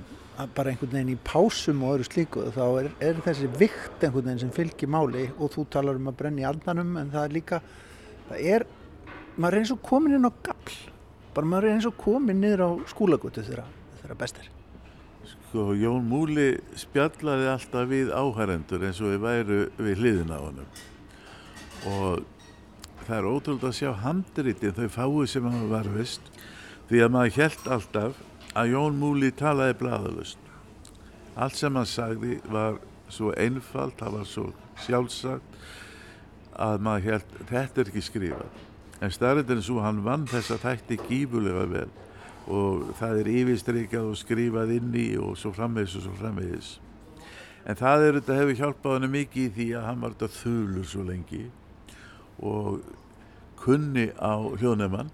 Speaker 2: bara einhvern veginn í pásum og öðru slíku þá er, er þessi vikt einhvern veginn sem fylgir máli og þú talar um að brenna í aldanum en það er líka það er, maður er eins og komin inn á gafl bara maður er eins og komin niður á skúlagötu þeirra bestir
Speaker 10: Sko Jón Múli spjallaði alltaf við áhærendur eins og við væru við hliðina á hann og það er ótrúld að sjá handrítið þau fáið sem hann var vist því að maður held alltaf að Jón Múli talaði bladalust. Allt sem hann sagði var svo einfalt, það var svo sjálfsagt að maður held, þetta er ekki skrifað. En starrindin svo hann vann þessa tætti gífulega vel og það er yfirstrykjað og skrifað inn í og svo framvegis og svo framvegis. En það er þetta hefur hjálpað hann mikið í því að hann var þetta þulur svo lengi og kunni á hljóðnefn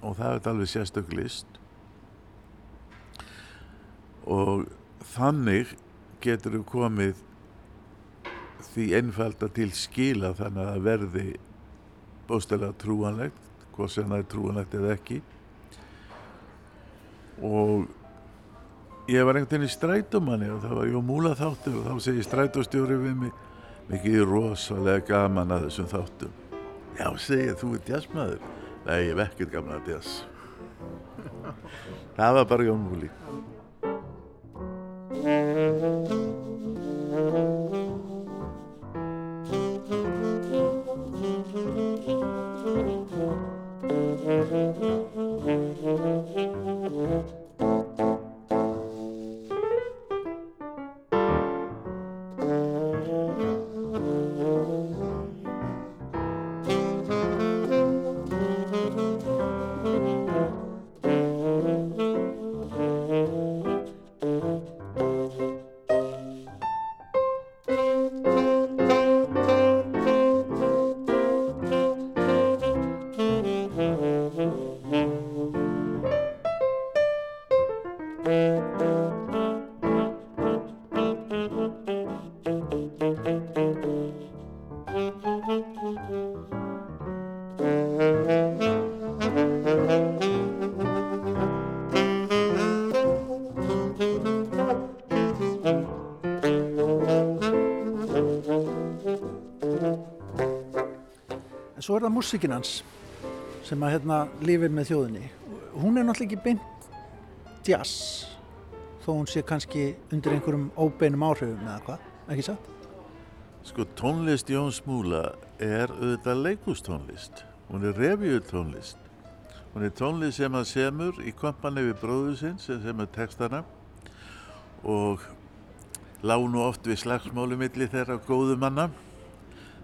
Speaker 10: og það er þetta alveg sérstök list og þannig getur við komið því einfalda til skila þannig að það verði bóstæðilega trúanlegt hvort sem það er trúanlegt eða ekki og ég var einhvern veginn í strætumanni og það var Jó Múla þáttur og þá segi strætustjóri við mig mikið rosalega gaman að þessum þáttum. Já segja þú er jazzmaður. Nei ég ekkert gaman að jazz. Það var bara Jón Múli
Speaker 2: er það músikinn hans sem að hérna lifir með þjóðinni. Hún er náttúrulega ekki beint jazz þó hún sé kannski undir einhverjum óbeinum áhrifum eða hvað, ekki satt?
Speaker 10: Sko tónlist Jóns Múla er auðvitað leikústónlist. Hún er revíutónlist. Hún er tónlist sem að semur í kompani við bróðu sinn sem semur textana og lánu oft við slagsmálu milli þeirra góðu manna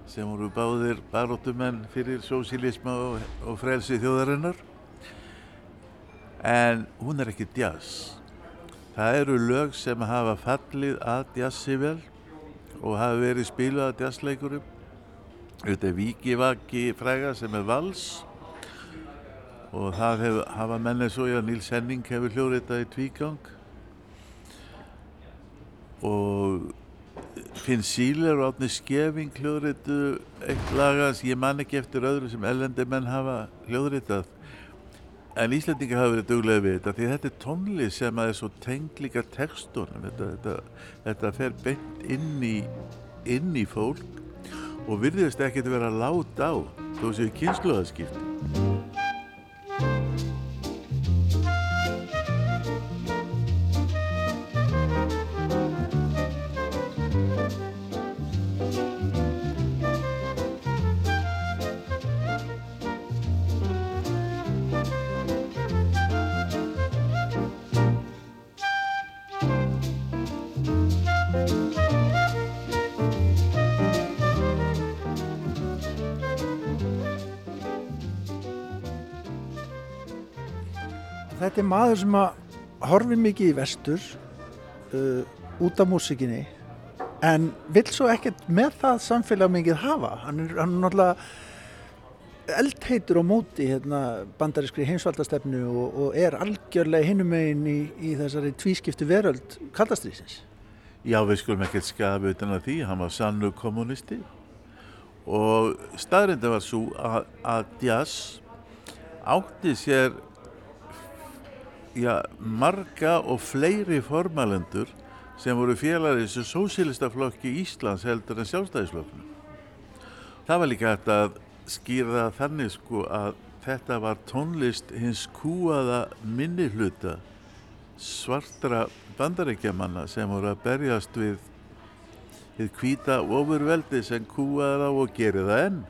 Speaker 10: sem voru báðir baróttumenn fyrir sósílisma og, og frelsi þjóðarinnar. En hún er ekki jazz. Það eru lög sem hafa fallið að jazzi vel og hafa verið spiluð að jazzleikurum. Þetta er Víkivaki fræga sem er vals og það hef, hafa mennið svo að Níls Henning hefur hljóðritað í tvígang og Finn Síler og Átni Skeving hljóðritu eitt lagans, ég man ekki eftir öðru sem ellendi menn hafa hljóðritað. En Íslandingar hafa verið duglega við þetta því þetta er tónlið sem að er svo tengd líka textunum. Þetta, þetta, þetta fer beint inn í, inn í fólk og virðist ekki að vera lát á þó séu kynsluðaskipti
Speaker 2: Þetta er maður sem að horfi mikið í vestur uh, út af músikinni en vill svo ekkert með það samfélag mikið hafa. Hann er, hann er náttúrulega eldheitur á móti hérna, bandarískri heimsvaldastefnu og, og er algjörlega hinumegin í, í þessari tvískiptu veröld kaldastrýsins.
Speaker 10: Já, við skulum ekkert skafa utan að því, hann var sannu kommunisti og staðrinda var svo að, að jazz átti sér já, marga og fleiri formalendur sem voru félagar í þessu sósílistaflokki Íslands heldur en sjálfstæðisflokknu. Það var líka hægt að skýra þannig sko að þetta var tónlist hins kúaða minni hluta svartra bandarækjamanna sem voru að berjast við kvíta ofurveldi sem kúaða og gerir það enn.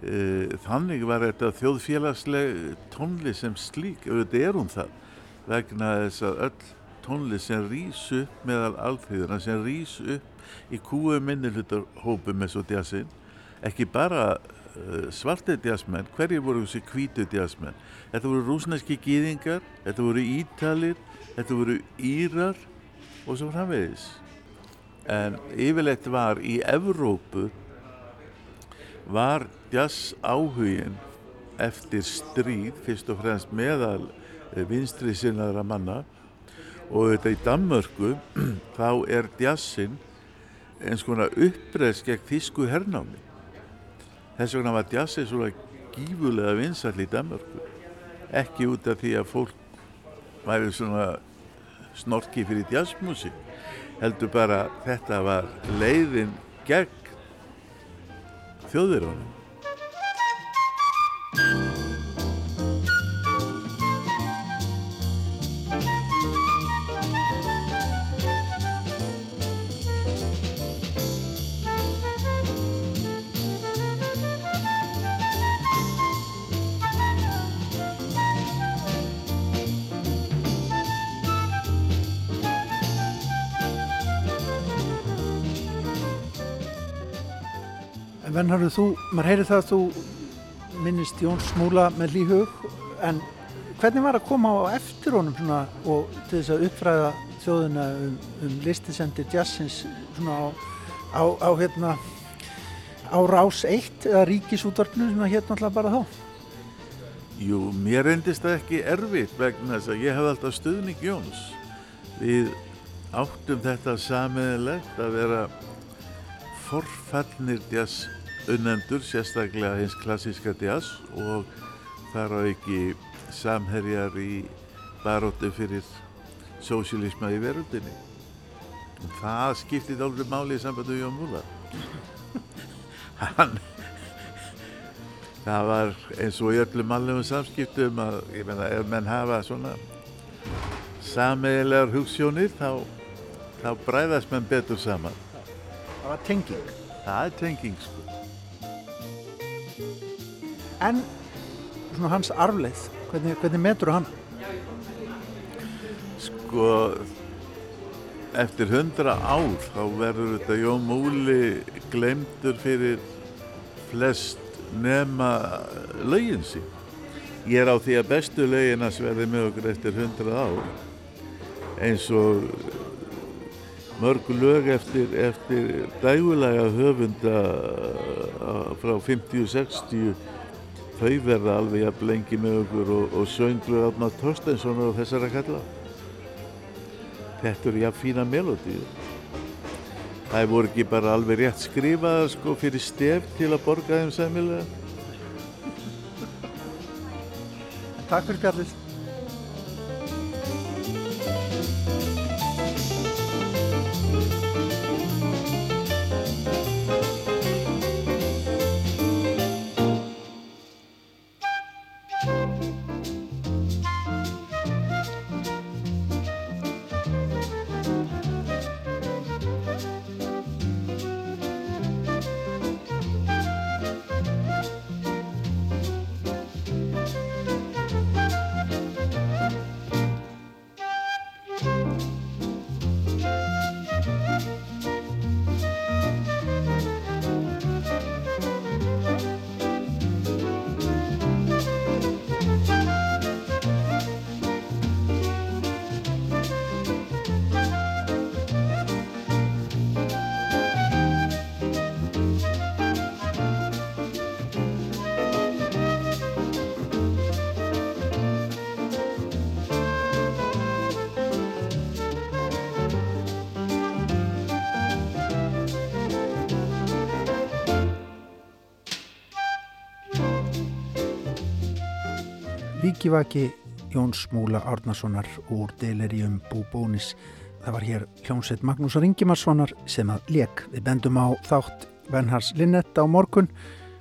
Speaker 10: Eh, þannig var þetta þjóðfélagsleg tónlist sem slík, auðvitað er hún það vegna þess að öll tónlist sem rýs upp meðal alþýðuna sem rýs upp í kúu minnilhutarhópum eins og djassin ekki bara uh, svartið djassmenn, hverju voru þessi kvítu djassmenn þetta voru rúsneski gýðingar þetta voru ítalir þetta voru írar og svo framvegis. En yfirleitt var í Evrópu var jazz áhugin eftir stríð fyrst og fremst meðal vinstri sinnaðra manna og þetta í Danmörku þá er jazzin eins konar uppreist gegn þísku hernámi. Þess vegna var jazzin svona gífulega vinsall í Danmörku. Ekki út af því að fólk væri svona snorki fyrir jazzmusik heldur bara þetta var leiðin gegn þjóðverðunum
Speaker 2: En Vernharður, þú, maður heyri það að þú minnist Jón Smúla með líhug en hvernig var að koma á eftir honum svona og til þess að uppfræða þjóðuna um, um listisendir jazzins svona á, á, á hérna á rás 1 eða ríkisútvarpinu sem það hérna alltaf bara þá?
Speaker 10: Jú, mér reyndist það ekki erfitt vegna þess að ég hef alltaf stuðning Jóns. Við áttum þetta sameðilegt að vera forfallnir jazz unnendur, sérstaklega hins klassíska jazz og þar á ekki samherjar í baróttu fyrir sósílisma í veröldinni. Og það skiptið alveg máli í sambandi við Jón Múla. hann, það var eins og í öllum alvegum samskiptum að, ég menna, ef menn hafa svona sameigilegar hugssjónir þá, þá bræðast menn betur saman.
Speaker 2: Það var tenging.
Speaker 10: Það er tenging, sko.
Speaker 2: En svona hans arfleið, hvernig, hvernig metur hann?
Speaker 10: Sko, eftir hundra ár þá verður þetta Jón Múli glemdur fyrir flest nema lögin sín. Ég er á því að bestu lögin að sverði með okkur eftir hundra ár eins og mörg lög eftir, eftir dægulega höfunda frá 50-60 þau verða alveg jafn lengi með okkur og, og sönglu Átna Torstenssonar og þessara kalla. Þetta eru jafn fína melodíu. Það voru ekki bara alveg rétt skrifaðar sko fyrir stef til að borga þeim sæmilega.
Speaker 2: Takk fyrir spjallið. Víkivaki Jóns Múla Árnasonar úr Delirium Búbónis. Það var hér hljómsveit Magnús Ringimarssonar sem að leik. Við bendum á þátt Venhars Linnett á morgun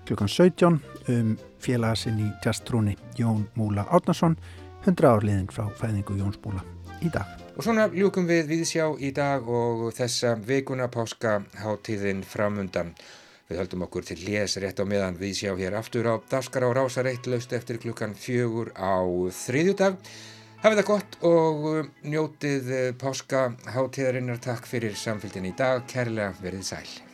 Speaker 2: klukkan 17 um félagasinn í jazztrúni Jón Múla Árnason 100 árliðin frá fæðingu Jóns Múla í dag.
Speaker 1: Og svona ljúkum við viðsjá í dag og þessa vikuna páska hátíðin framundan. Við höldum okkur til hljés rétt á meðan við sjá hér aftur á Daskar á Rásareitt laust eftir klukkan fjögur á þriðjudag. Hafið það gott og njótið páska hátíðarinnar. Takk fyrir samfélgin í dag. Kærlega verið sæl.